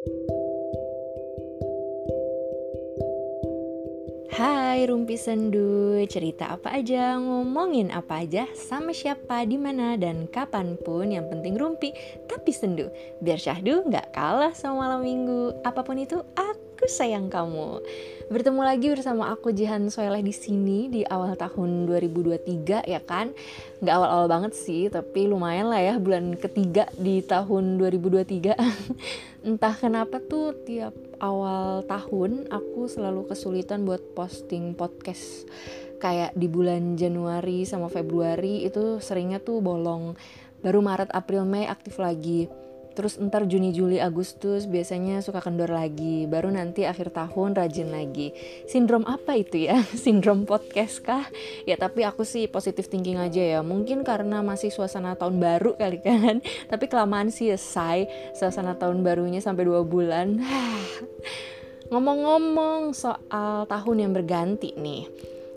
Hai Rumpi Sendu, cerita apa aja, ngomongin apa aja, sama siapa, di mana dan kapan pun yang penting Rumpi, tapi sendu. Biar syahdu nggak kalah sama malam minggu. Apa pun itu, aku sayang kamu. Bertemu lagi bersama aku Jihan Soeleh di sini di awal tahun 2023 ya kan. Nggak awal-awal banget sih, tapi lumayan lah ya bulan ketiga di tahun 2023. Entah kenapa tuh tiap awal tahun aku selalu kesulitan buat posting podcast. Kayak di bulan Januari sama Februari itu seringnya tuh bolong. Baru Maret, April, Mei aktif lagi Terus ntar Juni, Juli, Agustus biasanya suka kendor lagi. Baru nanti akhir tahun rajin lagi. Sindrom apa itu ya? Sindrom podcast kah? Ya tapi aku sih positif thinking aja ya. Mungkin karena masih suasana tahun baru kali kan. Tapi kelamaan sih ya. Suasana tahun barunya sampai dua bulan. Ngomong-ngomong soal tahun yang berganti nih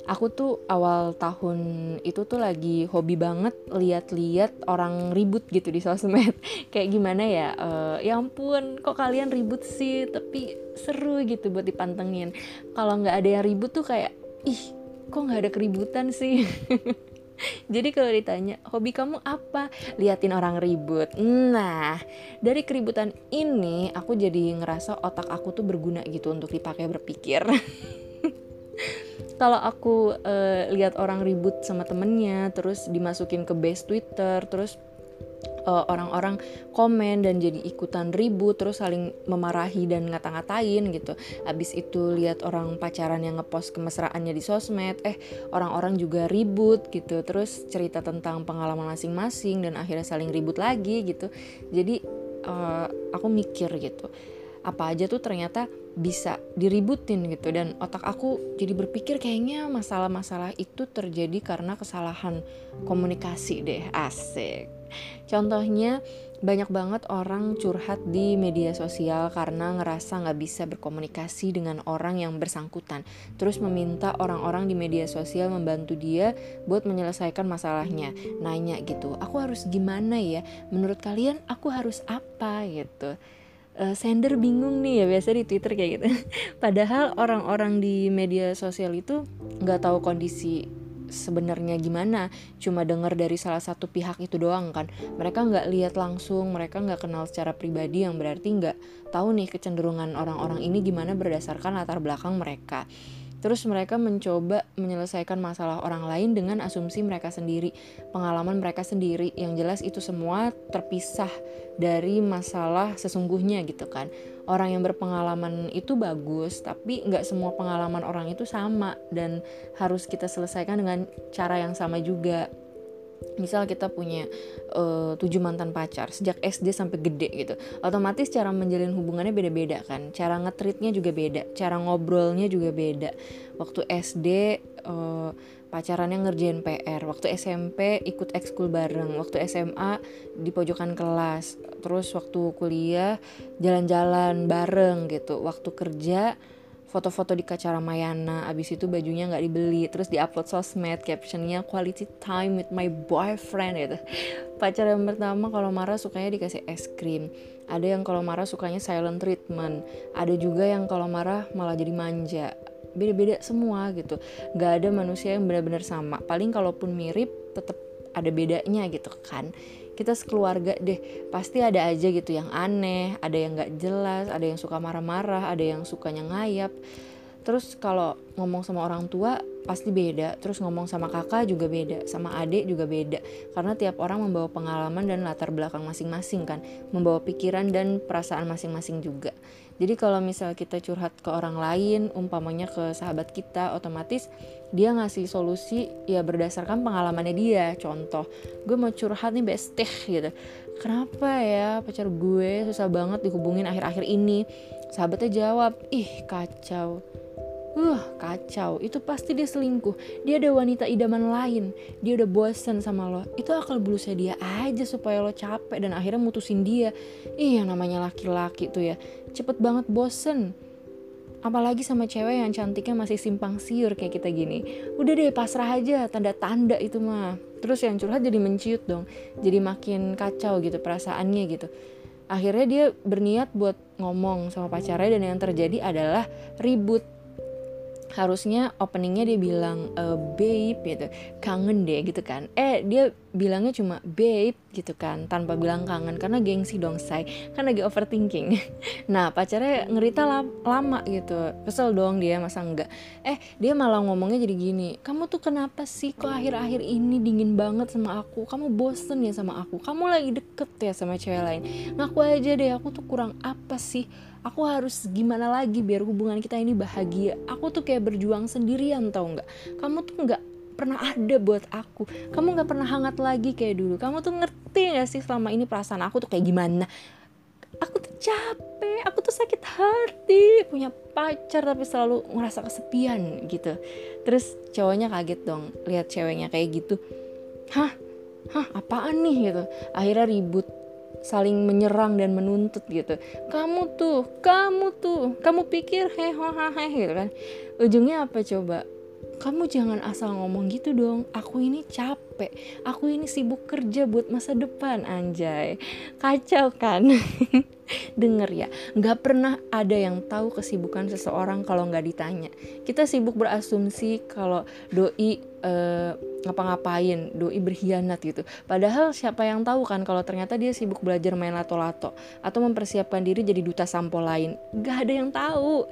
aku tuh awal tahun itu tuh lagi hobi banget lihat-lihat orang ribut gitu di sosmed kayak gimana ya uh, ya ampun kok kalian ribut sih tapi seru gitu buat dipantengin kalau nggak ada yang ribut tuh kayak ih kok nggak ada keributan sih Jadi kalau ditanya hobi kamu apa? Liatin orang ribut. Nah, dari keributan ini aku jadi ngerasa otak aku tuh berguna gitu untuk dipakai berpikir. kalau aku uh, lihat orang ribut sama temennya terus dimasukin ke base Twitter terus uh, orang-orang komen dan jadi ikutan ribut terus saling memarahi dan ngata-ngatain gitu. Abis itu lihat orang pacaran yang ngepost kemesraannya di sosmed eh orang-orang juga ribut gitu. Terus cerita tentang pengalaman masing-masing dan akhirnya saling ribut lagi gitu. Jadi uh, aku mikir gitu apa aja tuh ternyata bisa diributin gitu. Dan otak aku jadi berpikir kayaknya masalah-masalah itu terjadi karena kesalahan komunikasi deh asik. Contohnya banyak banget orang curhat di media sosial karena ngerasa nggak bisa berkomunikasi dengan orang yang bersangkutan. Terus meminta orang-orang di media sosial membantu dia buat menyelesaikan masalahnya. Nanya gitu aku harus gimana ya? Menurut kalian aku harus apa? gitu uh, sender bingung nih ya biasa di Twitter kayak gitu. Padahal orang-orang di media sosial itu nggak tahu kondisi sebenarnya gimana. Cuma dengar dari salah satu pihak itu doang kan. Mereka nggak lihat langsung mereka nggak kenal secara pribadi yang berarti nggak tahu nih kecenderungan orang-orang ini gimana berdasarkan latar belakang mereka Terus mereka mencoba menyelesaikan masalah orang lain dengan asumsi mereka sendiri, pengalaman mereka sendiri. Yang jelas itu semua terpisah dari masalah sesungguhnya gitu kan. Orang yang berpengalaman itu bagus, tapi nggak semua pengalaman orang itu sama dan harus kita selesaikan dengan cara yang sama juga misal kita punya uh, tujuh mantan pacar sejak SD sampai gede gitu otomatis cara menjalin hubungannya beda-beda kan cara ngetritnya juga beda cara ngobrolnya juga beda. Waktu SD uh, eh, pacarannya ngerjain PR waktu SMP ikut ekskul bareng waktu SMA di pojokan kelas terus waktu kuliah jalan-jalan bareng gitu waktu kerja foto-foto di kaca Ramayana abis itu bajunya nggak dibeli terus diupload sosmed captionnya quality time with my boyfriend gitu. Pacar yang pertama kalau marah sukanya dikasih es krim. Ada yang kalau marah sukanya silent treatment. Ada juga yang kalau marah malah jadi manja. Beda-beda semua gitu. Nggak ada manusia yang benar-benar sama. Paling kalaupun mirip tetap ada bedanya gitu kan kita sekeluarga deh pasti ada aja gitu yang aneh ada yang nggak jelas ada yang suka marah-marah ada yang sukanya ngayap. Terus kalau ngomong sama orang tua pasti beda. Terus ngomong sama kakak juga beda sama adik juga beda. Karena tiap orang membawa pengalaman dan latar belakang masing-masing kan membawa pikiran dan perasaan masing-masing juga jadi kalau misal kita curhat ke orang lain umpamanya ke sahabat kita otomatis dia ngasih solusi ya berdasarkan pengalamannya dia. Contoh gue mau curhat nih besteh gitu. Kenapa ya? Pacar gue susah banget dihubungin akhir-akhir ini. Sahabatnya jawab ih kacau Uh, kacau. Itu pasti dia selingkuh. Dia ada wanita idaman lain. Dia udah bosen sama lo. Itu akal bulusnya dia aja supaya lo capek dan akhirnya mutusin dia. Ih, yang namanya laki-laki tuh ya. Cepet banget bosen. Apalagi sama cewek yang cantiknya masih simpang siur kayak kita gini. Udah deh pasrah aja, tanda-tanda itu mah. Terus yang curhat jadi menciut dong. Jadi makin kacau gitu perasaannya gitu akhirnya dia berniat buat ngomong sama pacarnya dan yang terjadi adalah ribut harusnya openingnya dia bilang e, babe gitu. Kangen deh gitu kan. Eh dia bilangnya cuma babe gitu kan tanpa bilang kangen karena gengsi dong say. Kan lagi overthinking. Nah pacarnya ngerita lama gitu. Kesel dong dia masa enggak? Eh dia malah ngomongnya jadi gini kamu tuh kenapa sih kok akhir-akhir ini dingin banget sama aku? Kamu bosen ya sama aku? Kamu lagi deket ya sama cewek lain? Ngaku aja deh aku tuh kurang apa sih? Aku harus gimana lagi biar hubungan kita ini bahagia? Aku tuh kayak berjuang sendirian tau nggak? Kamu tuh nggak pernah ada buat aku. Kamu nggak pernah hangat lagi kayak dulu. Kamu tuh ngerti gak sih selama ini perasaan aku tuh kayak gimana? Aku tuh capek aku tuh sakit hati. Punya pacar tapi selalu ngerasa kesepian gitu. Terus cowoknya kaget dong lihat ceweknya kayak gitu. Hah? Hah? Apaan nih gitu. Akhirnya ribut saling menyerang dan menuntut gitu. Kamu tuh kamu tuh kamu pikir hehehe gitu kan. Ujungnya apa coba kamu jangan asal ngomong gitu dong. Aku ini capek. Aku ini sibuk kerja buat masa depan anjay. Kacau kan? Denger ya nggak pernah ada yang tahu kesibukan seseorang kalau nggak ditanya. Kita sibuk berasumsi kalau doi uh, ngapa-ngapain doi berkhianat gitu. Padahal siapa yang tahu kan kalau ternyata dia sibuk belajar main lato-lato atau mempersiapkan diri jadi duta sampo lain. Gak ada yang tahu.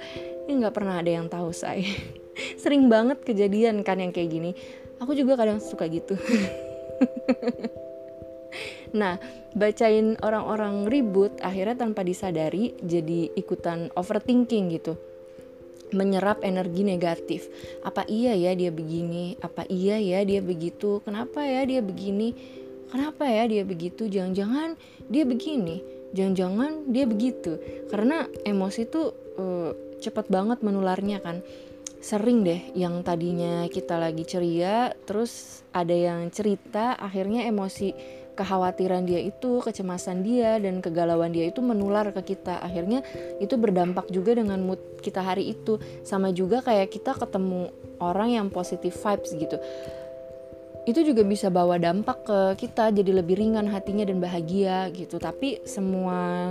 Ini nggak pernah ada yang tahu saya sering banget kejadian kan yang kayak gini aku juga kadang suka gitu nah bacain orang-orang ribut akhirnya tanpa disadari jadi ikutan overthinking gitu menyerap energi negatif. Apa iya ya dia begini? Apa iya ya dia begitu? Kenapa ya dia begini? Kenapa ya dia begitu? Jangan-jangan dia begini. Jangan-jangan dia begitu. Karena emosi tuh uh, cepat banget menularnya kan. Sering deh yang tadinya kita lagi ceria, terus ada yang cerita, akhirnya emosi kekhawatiran dia itu, kecemasan dia dan kegalauan dia itu menular ke kita. Akhirnya itu berdampak juga dengan mood kita hari itu. Sama juga kayak kita ketemu orang yang positive vibes gitu. Itu juga bisa bawa dampak ke kita jadi lebih ringan hatinya dan bahagia gitu. Tapi semua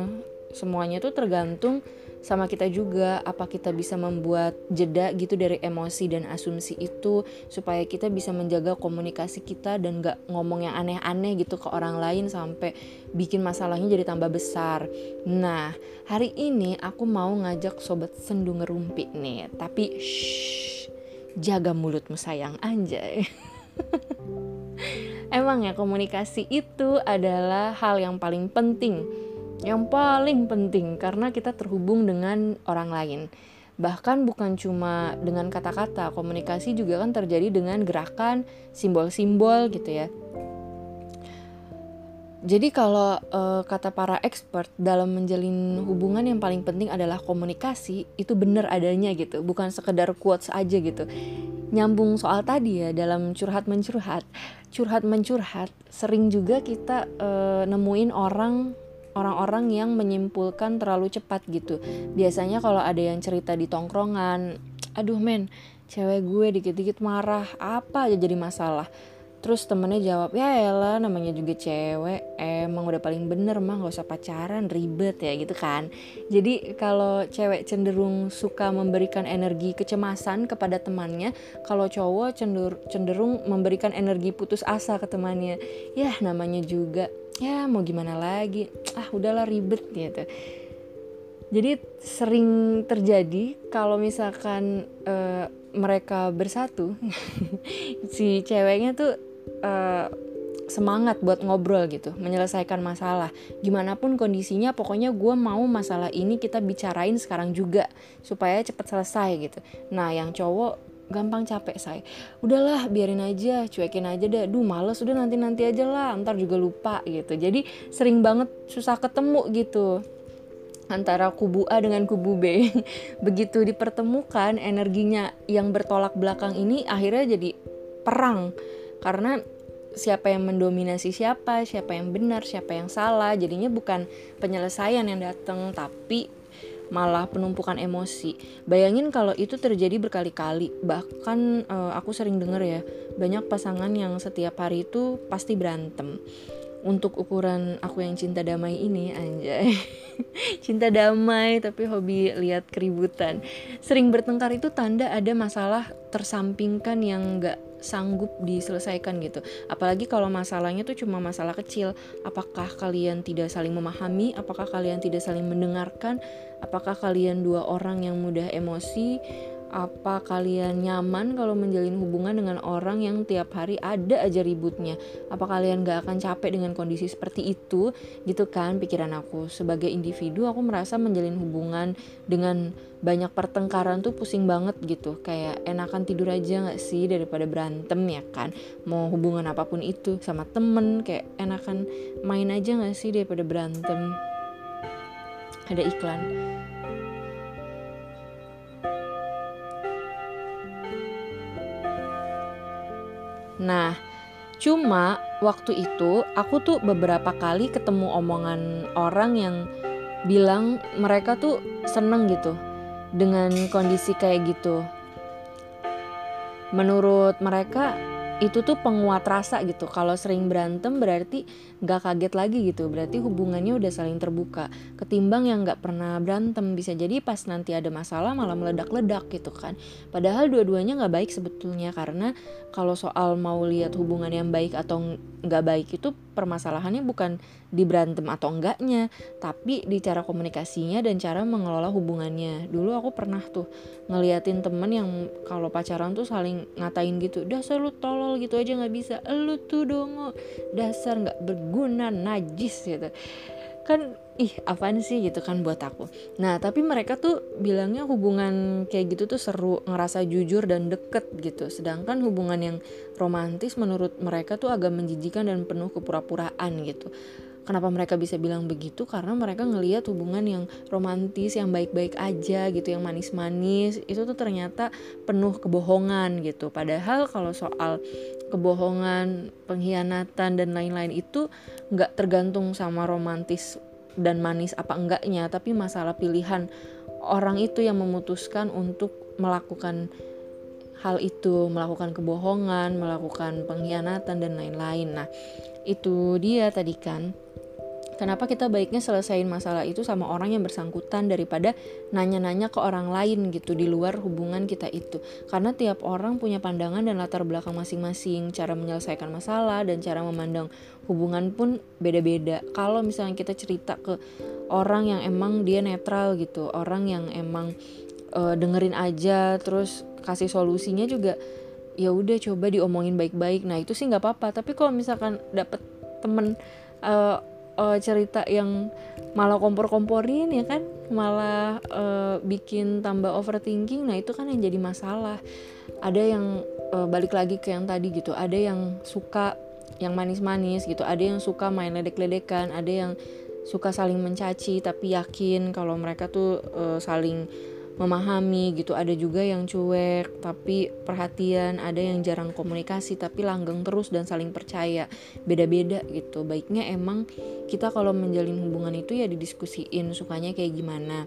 semuanya tuh tergantung sama kita juga apa kita bisa membuat jeda gitu dari emosi dan asumsi itu supaya kita bisa menjaga komunikasi kita dan gak ngomong yang aneh-aneh gitu ke orang lain sampai bikin masalahnya jadi tambah besar. Nah hari ini aku mau ngajak sobat sendu ngerumpi nih tapi shh, jaga mulutmu sayang anjay. Emang ya komunikasi itu adalah hal yang paling penting yang paling penting karena kita terhubung dengan orang lain. Bahkan bukan cuma dengan kata-kata, komunikasi juga kan terjadi dengan gerakan, simbol-simbol gitu ya. Jadi kalau uh, kata para expert dalam menjalin hubungan yang paling penting adalah komunikasi, itu benar adanya gitu, bukan sekedar quotes aja gitu. Nyambung soal tadi ya dalam curhat mencurhat, curhat mencurhat, sering juga kita uh, nemuin orang orang-orang yang menyimpulkan terlalu cepat gitu. Biasanya kalau ada yang cerita di tongkrongan, aduh men, cewek gue dikit-dikit marah, apa aja jadi masalah. Terus temennya jawab, ya elah namanya juga cewek, emang udah paling bener mah gak usah pacaran, ribet ya gitu kan. Jadi kalau cewek cenderung suka memberikan energi kecemasan kepada temannya, kalau cowok cenderung, cenderung memberikan energi putus asa ke temannya. Ya namanya juga ya mau gimana lagi ah udahlah ribet gitu jadi sering terjadi kalau misalkan uh, mereka bersatu si ceweknya tuh uh, semangat buat ngobrol gitu menyelesaikan masalah. Gimana pun kondisinya pokoknya gue mau masalah ini kita bicarain sekarang juga supaya cepat selesai gitu. Nah yang cowok gampang capek saya udahlah biarin aja cuekin aja deh. Duh males udah nanti nanti aja lah ntar juga lupa gitu. Jadi sering banget susah ketemu gitu antara kubu A dengan kubu B. Begitu dipertemukan energinya yang bertolak belakang ini akhirnya jadi perang karena siapa yang mendominasi siapa, siapa yang benar, siapa yang salah. Jadinya bukan penyelesaian yang datang, tapi malah penumpukan emosi. Bayangin kalau itu terjadi berkali-kali. Bahkan uh, aku sering denger ya, banyak pasangan yang setiap hari itu pasti berantem. untuk ukuran aku yang cinta damai ini anjay cinta damai tapi hobi lihat keributan sering bertengkar itu tanda ada masalah tersampingkan yang gak sanggup diselesaikan gitu. Apalagi kalau masalahnya tuh cuma masalah kecil. Apakah kalian tidak saling memahami? Apakah kalian tidak saling mendengarkan? Apakah kalian dua orang yang mudah emosi apa kalian nyaman kalau menjalin hubungan dengan orang yang tiap hari ada aja ributnya? Apa kalian gak akan capek dengan kondisi seperti itu? Gitu kan pikiran aku. Sebagai individu aku merasa menjalin hubungan dengan banyak pertengkaran tuh pusing banget gitu. Kayak enakan tidur aja gak sih daripada berantem ya kan? Mau hubungan apa pun itu sama temen kayak enakan main aja gak sih daripada berantem? Ada iklan Nah, cuma waktu itu aku tuh beberapa kali ketemu omongan orang yang bilang mereka tuh seneng gitu dengan kondisi kayak gitu. Menurut mereka itu tuh penguat rasa gitu. Kalau sering berantem berarti nggak kaget lagi gitu. Berarti hubungannya udah saling terbuka. Ketimbang yang nggak pernah berantem. Bisa jadi pas nanti ada masalah malah meledak-ledak gitu kan. Padahal dua-duanya nggak baik sebetulnya. Karena kalau soal mau lihat hubungan yang baik atau nggak baik itu permasalahannya bukan di berantem atau enggaknya. Tapi di cara komunikasinya dan cara mengelola hubungannya. Dulu aku pernah tuh ngeliatin temen yang kalau pacaran tuh saling ngatain gitu. Dasar lu tolol gitu aja nggak bisa. Lu tuh dongo. Dasar nggak berguna najis gitu. Kan ih apaan sih gitu kan buat aku. Nah tapi mereka tuh bilangnya hubungan kayak gitu tuh seru ngerasa jujur dan deket gitu. Sedangkan hubungan yang romantis menurut mereka tuh agak menjijikan dan penuh kepura-puraan gitu Kenapa mereka bisa bilang begitu? Karena mereka ngelihat hubungan yang romantis, yang baik-baik aja gitu, yang manis-manis, itu tuh ternyata penuh kebohongan gitu. Padahal kalau soal kebohongan, pengkhianatan dan lain-lain itu nggak tergantung sama romantis dan manis apa enggaknya, tapi masalah pilihan orang itu yang memutuskan untuk melakukan hal itu, melakukan kebohongan, melakukan pengkhianatan dan lain-lain. Nah, itu dia tadi kan Kenapa kita baiknya selesaiin masalah itu sama orang yang bersangkutan daripada nanya-nanya ke orang lain gitu di luar hubungan kita itu. Karena tiap orang punya pandangan dan latar belakang masing-masing, cara menyelesaikan masalah dan cara memandang hubungan pun beda-beda. Kalau misalnya kita cerita ke orang yang emang dia netral gitu, orang yang emang uh, dengerin aja terus kasih solusinya juga ya udah coba diomongin baik-baik. Nah, itu sih nggak apa-apa. Tapi kalau misalkan dapet temen uh, uh, cerita yang malah kompor-komporin ya kan? Malah uh, bikin tambah overthinking nah itu kan yang jadi masalah. Ada yang uh, balik lagi ke yang tadi gitu. Ada yang suka yang manis-manis gitu. Ada yang suka main ledek-ledekan. Ada yang suka saling mencaci tapi yakin kalau mereka tuh uh, saling memahami gitu. Ada juga yang cuek tapi perhatian. Ada yang jarang komunikasi tapi langgeng terus dan saling percaya. Beda-beda gitu. Baiknya emang kita kalau menjalin hubungan itu ya didiskusiin sukanya kayak gimana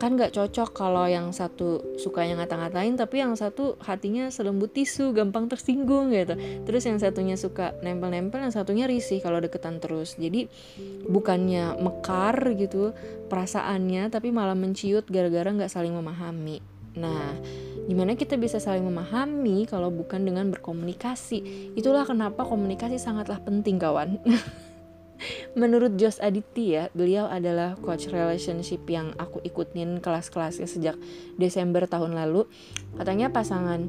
kan gak cocok kalau yang satu sukanya ngata-ngatain tapi yang satu hatinya selembut tisu gampang tersinggung gitu. Terus yang satunya suka nempel-nempel yang satunya risih kalau deketan terus. Jadi bukannya mekar gitu perasaannya tapi malah menciut gara-gara nggak saling memahami. Nah gimana kita bisa saling memahami kalau bukan dengan berkomunikasi? Itulah kenapa komunikasi sangatlah penting kawan menurut Josh Aditya, beliau adalah coach relationship yang aku ikutin kelas-kelasnya sejak Desember tahun lalu. Katanya pasangan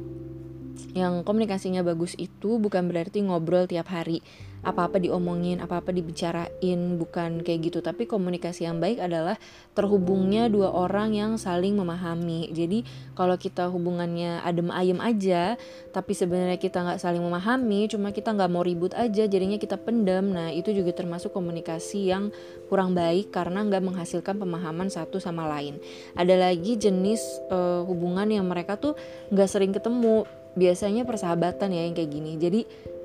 yang komunikasinya bagus itu bukan berarti ngobrol tiap hari apa-apa diomongin, apa-apa dibicarain, bukan kayak gitu. Tapi komunikasi yang baik adalah terhubungnya dua orang yang saling memahami. Jadi kalau kita hubungannya adem ayem aja, tapi sebenarnya kita nggak saling memahami, cuma kita nggak mau ribut aja, jadinya kita pendam. Nah itu juga termasuk komunikasi yang kurang baik karena nggak menghasilkan pemahaman satu sama lain. Ada lagi jenis uh, hubungan yang mereka tuh nggak sering ketemu biasanya persahabatan ya yang kayak gini jadi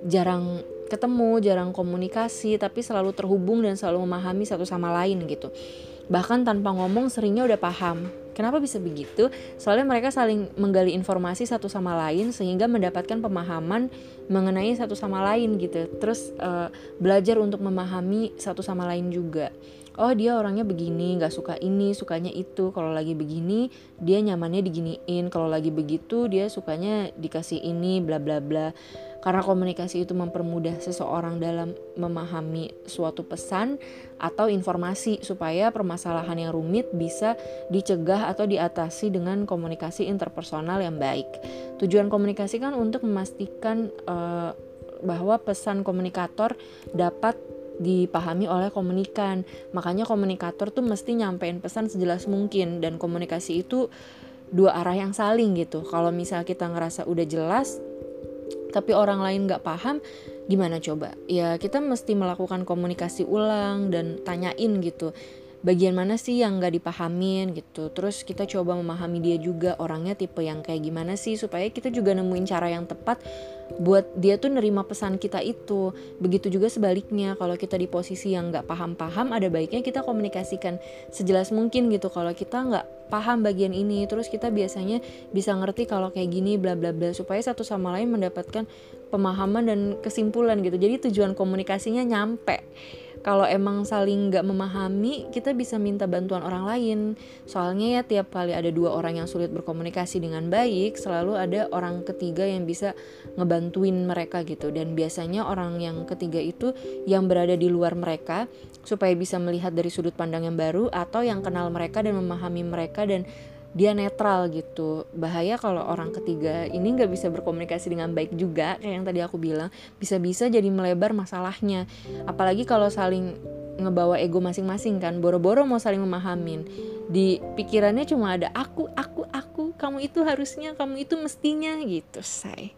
jarang ketemu jarang komunikasi tapi selalu terhubung dan selalu memahami satu sama lain gitu. Bahkan tanpa ngomong seringnya udah paham. Kenapa bisa begitu? Soalnya mereka saling menggali informasi satu sama lain sehingga mendapatkan pemahaman mengenai satu sama lain gitu. Terus uh, belajar untuk memahami satu sama lain juga. Oh dia orangnya begini nggak suka ini sukanya itu. Kalau lagi begini dia nyamannya diginiin. Kalau lagi begitu dia sukanya dikasih ini bla bla bla karena komunikasi itu mempermudah seseorang dalam memahami suatu pesan atau informasi supaya permasalahan yang rumit bisa dicegah atau diatasi dengan komunikasi interpersonal yang baik. Tujuan komunikasi kan untuk memastikan uh, bahwa pesan komunikator dapat dipahami oleh komunikan. Makanya komunikator tuh mesti nyampein pesan sejelas mungkin dan komunikasi itu dua arah yang saling gitu. Kalau misal kita ngerasa udah jelas tapi orang lain nggak paham, gimana coba? Ya kita mesti melakukan komunikasi ulang dan tanyain gitu bagian mana sih yang gak dipahamin gitu terus kita coba memahami dia juga orangnya tipe yang kayak gimana sih supaya kita juga nemuin cara yang tepat buat dia tuh nerima pesan kita itu. Begitu juga sebaliknya kalau kita di posisi yang nggak paham-paham ada baiknya kita komunikasikan sejelas mungkin gitu. Kalau kita nggak paham bagian ini terus kita biasanya bisa ngerti kalau kayak gini bla bla bla supaya satu sama lain mendapatkan pemahaman dan kesimpulan gitu. Jadi tujuan komunikasinya nyampe kalau emang saling nggak memahami kita bisa minta bantuan orang lain. Soalnya ya tiap kali ada dua orang yang sulit berkomunikasi dengan baik selalu ada orang ketiga yang bisa ngebantuin mereka gitu. Dan biasanya orang yang ketiga itu yang berada di luar mereka supaya bisa melihat dari sudut pandang yang baru atau yang kenal mereka dan memahami mereka dan dia netral gitu. Bahaya kalau orang ketiga ini nggak bisa berkomunikasi dengan baik juga kayak yang tadi aku bilang. Bisa-bisa jadi melebar masalahnya. Apalagi kalau saling ngebawa ego masing-masing kan. Boro-boro mau saling memahamin. Di pikirannya cuma ada aku aku aku. Kamu itu harusnya kamu itu mestinya gitu say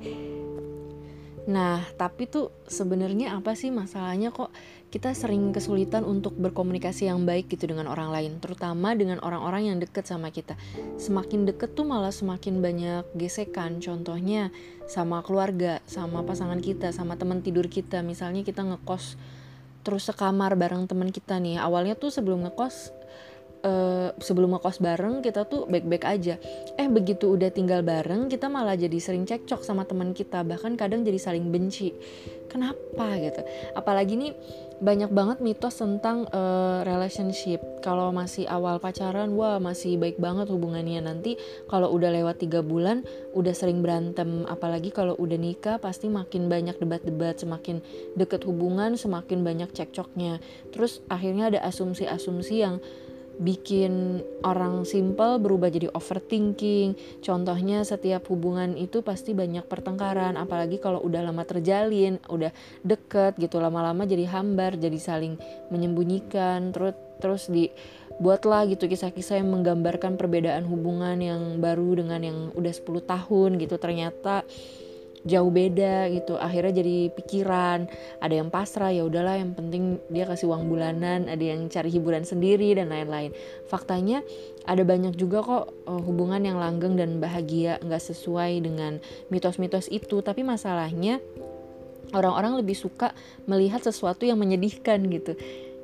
nah tapi tuh sebenarnya apa sih masalahnya kok kita sering kesulitan untuk berkomunikasi yang baik gitu dengan orang lain, terutama dengan orang-orang yang deket sama kita. Semakin deket tuh malah semakin banyak gesekan. Contohnya sama keluarga, sama pasangan kita, sama teman tidur kita. Misalnya kita ngekos terus sekamar bareng teman kita nih. Awalnya tuh sebelum ngekos uh, sebelum ngekos bareng kita tuh baik-baik aja. Eh begitu udah tinggal bareng kita malah jadi sering cekcok sama teman kita bahkan kadang jadi saling benci. Kenapa gitu? Apalagi nih banyak banget mitos tentang uh, relationship. Kalau masih awal pacaran wah masih baik banget hubungannya. Nanti kalau udah lewat tiga bulan udah sering berantem. Apalagi kalau udah nikah pasti makin banyak debat-debat semakin deket hubungan semakin banyak cekcoknya. Terus akhirnya ada asumsi-asumsi yang bikin orang simple berubah jadi overthinking. Contohnya setiap hubungan itu pasti banyak pertengkaran, apalagi kalau udah lama terjalin, udah deket gitu lama-lama jadi hambar, jadi saling menyembunyikan, terus terus di buatlah gitu kisah-kisah yang menggambarkan perbedaan hubungan yang baru dengan yang udah 10 tahun gitu ternyata jauh beda gitu. Akhirnya jadi pikiran ada yang pasrah ya udahlah yang penting dia kasih uang bulanan ada yang cari hiburan sendiri dan lain-lain. Faktanya ada banyak juga kok uh, hubungan yang langgeng dan bahagia nggak sesuai dengan mitos-mitos itu. Tapi masalahnya orang-orang lebih suka melihat sesuatu yang menyedihkan gitu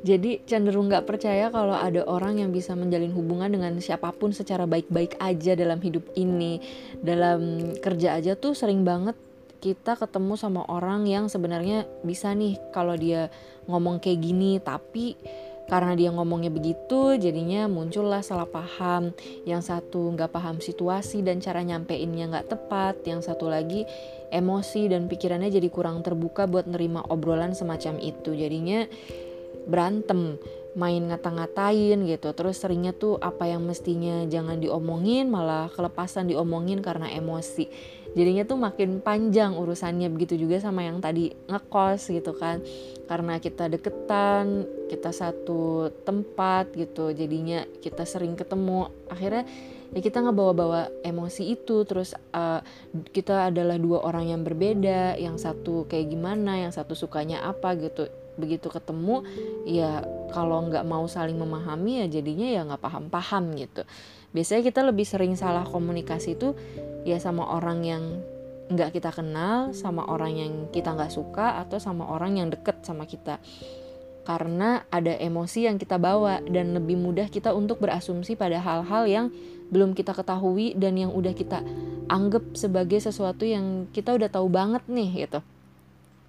jadi cenderung nggak percaya kalau ada orang yang bisa menjalin hubungan dengan siapa pun secara baik-baik aja dalam hidup ini. Dalam kerja aja tuh sering banget kita ketemu sama orang yang sebenarnya bisa nih kalau dia ngomong kayak gini. Tapi karena dia ngomongnya begitu jadinya muncullah salah paham. Yang satu nggak paham situasi dan cara nyampeinnya nggak tepat. Yang satu lagi emosi dan pikirannya jadi kurang terbuka buat nerima obrolan semacam itu. Jadinya berantem main ngata-ngatain gitu. Terus seringnya tuh apa yang mestinya jangan diomongin malah kelepasan diomongin karena emosi. Jadinya tuh makin panjang urusannya begitu juga sama yang tadi ngekos gitu kan. Karena kita deketan kita satu tempat gitu jadinya kita sering ketemu. Akhirnya ya kita ngebawa-bawa emosi itu. Terus uh, kita adalah dua orang yang berbeda yang satu kayak gimana yang satu sukanya apa gitu begitu ketemu ya kalau nggak mau saling memahami ya jadinya ya nggak paham-paham gitu. Biasanya kita lebih sering salah komunikasi itu ya sama orang yang nggak kita kenal sama orang yang kita nggak suka atau sama orang yang deket sama kita. Karena ada emosi yang kita bawa dan lebih mudah kita untuk berasumsi pada hal-hal yang belum kita ketahui dan yang udah kita anggap sebagai sesuatu yang kita udah tahu banget nih gitu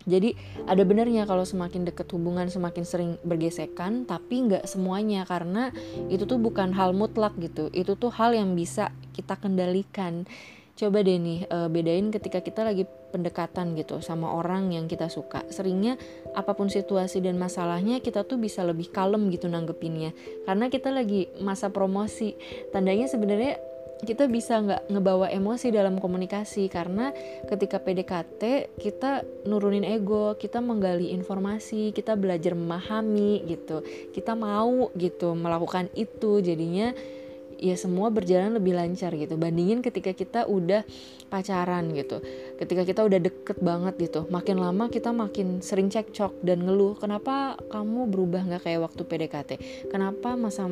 jadi ada benernya kalau semakin deket hubungan semakin sering bergesekan tapi nggak semuanya karena itu tuh bukan hal mutlak gitu. Itu tuh hal yang bisa kita kendalikan. Coba deh nih uh, bedain ketika kita lagi pendekatan gitu sama orang yang kita suka. Seringnya apa pun situasi dan masalahnya kita tuh bisa lebih kalem gitu nanggepinnya. Karena kita lagi masa promosi. Tandanya sebenarnya kita bisa nggak ngebawa emosi dalam komunikasi karena ketika PDKT kita nurunin ego, kita menggali informasi, kita belajar memahami gitu, kita mau gitu melakukan itu jadinya ya semua berjalan lebih lancar gitu. Bandingin ketika kita udah pacaran gitu. Ketika kita udah deket banget gitu. Makin lama kita makin sering cekcok dan ngeluh kenapa kamu berubah nggak kayak waktu PDKT kenapa masa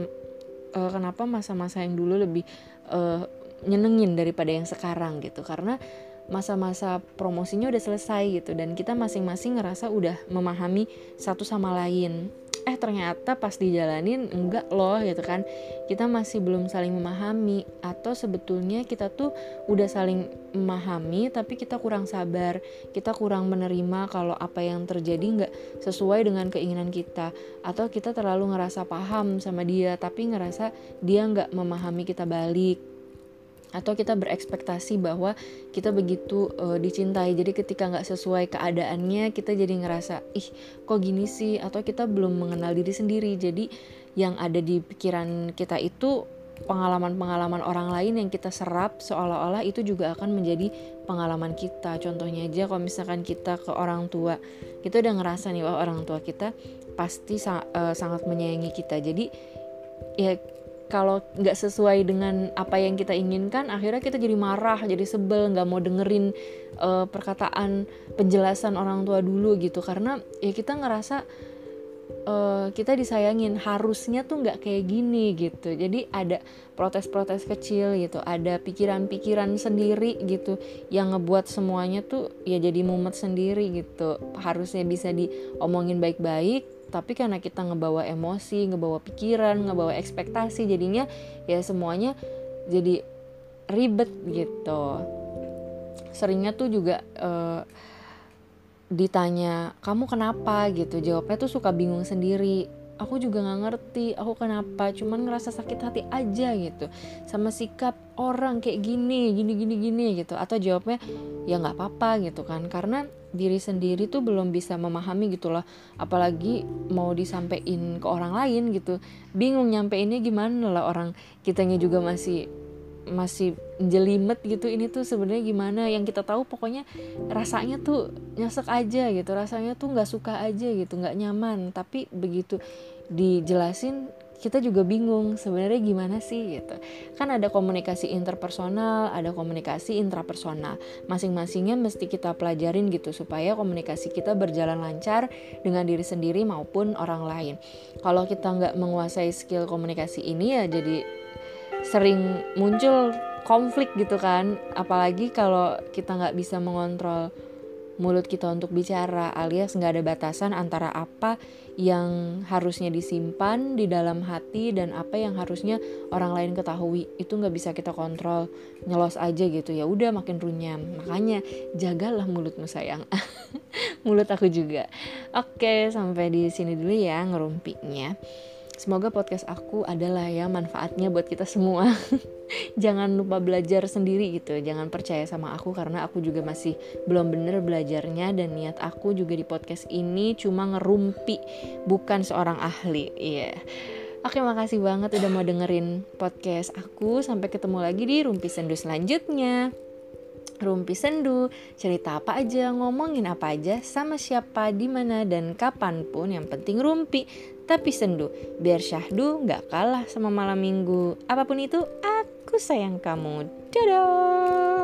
uh, kenapa masa-masa yang dulu lebih uh, nyenengin daripada yang sekarang gitu. Karena masa-masa promosinya udah selesai gitu. Dan kita masing-masing ngerasa udah memahami satu sama lain eh ternyata pas dijalanin enggak loh gitu kan. Kita masih belum saling memahami atau sebetulnya kita tuh udah saling memahami tapi kita kurang sabar. Kita kurang menerima kalau apa yang terjadi nggak sesuai dengan keinginan kita atau kita terlalu ngerasa paham sama dia tapi ngerasa dia nggak memahami kita balik atau kita berekspektasi bahwa kita begitu uh, dicintai. Jadi ketika nggak sesuai keadaannya kita jadi ngerasa ih kok gini sih? Atau kita belum mengenal diri sendiri. Jadi yang ada di pikiran kita itu pengalaman-pengalaman orang lain yang kita serap seolah-olah itu juga akan menjadi pengalaman kita. Contohnya aja kalau misalkan kita ke orang tua kita udah ngerasa nih wah orang tua kita pasti sa uh, sangat menyayangi kita. Jadi ya kalau nggak sesuai dengan apa yang kita inginkan akhirnya kita jadi marah jadi sebel nggak mau dengerin uh, perkataan penjelasan orang tua dulu gitu. Karena ya kita ngerasa uh, kita disayangin harusnya tuh nggak kayak gini gitu. Jadi ada protes-protes kecil gitu ada pikiran-pikiran sendiri gitu yang ngebuat semuanya tuh ya jadi mumet sendiri gitu. Harusnya bisa diomongin baik-baik tapi karena kita ngebawa emosi ngebawa pikiran ngebawa ekspektasi jadinya ya semuanya jadi ribet gitu. Seringnya tuh juga uh, ditanya kamu kenapa? gitu. Jawabnya tuh suka bingung sendiri. Aku juga nggak ngerti aku kenapa? Cuman ngerasa sakit hati aja gitu. Sama sikap orang kayak gini gini gini gini gitu. Atau jawabnya ya nggak apa-apa gitu kan. Karena diri sendiri tuh belum bisa memahami gitu loh. Apalagi mau disampaikan ke orang lain gitu. Bingung nyampeinnya gimana lah orang. Kitanya juga masih masih jelimet gitu. Ini tuh sebenarnya gimana? Yang kita tahu pokoknya rasanya tuh nyesek aja gitu. Rasanya tuh nggak suka aja gitu. Nggak nyaman. Tapi begitu dijelasin kita juga bingung sebenarnya gimana sih gitu. Kan ada komunikasi interpersonal ada komunikasi intrapersonal. Masing-masingnya mesti kita pelajarin gitu supaya komunikasi kita berjalan lancar dengan diri sendiri maupun orang lain. Kalau kita nggak menguasai skill komunikasi ini ya jadi sering muncul konflik gitu kan. Apalagi kalau kita nggak bisa mengontrol mulut kita untuk bicara alias nggak ada batasan antara apa yang harusnya disimpan di dalam hati dan apa yang harusnya orang lain ketahui. Itu nggak bisa kita kontrol nyelos aja gitu. Ya udah makin runyam. Makanya jagalah mulutmu sayang. Mulut aku juga. Oke sampai di sini dulu ya ngerumpiknya Semoga podcast aku adalah ya manfaatnya buat kita semua. jangan lupa belajar sendiri gitu. Jangan percaya sama aku karena aku juga masih belum bener belajarnya dan niat aku juga di podcast ini cuma ngerumpi bukan seorang ahli. Iya. Yeah. Oke, makasih banget udah mau dengerin podcast aku. Sampai ketemu lagi di Rumpi Sendu selanjutnya. Rumpi Sendu, cerita apa aja, ngomongin apa aja, sama siapa, di mana dan kapan pun, yang penting rumpi tapi sendu biar syahdu nggak kalah sama malam minggu. Apa pun itu aku sayang kamu. Dadah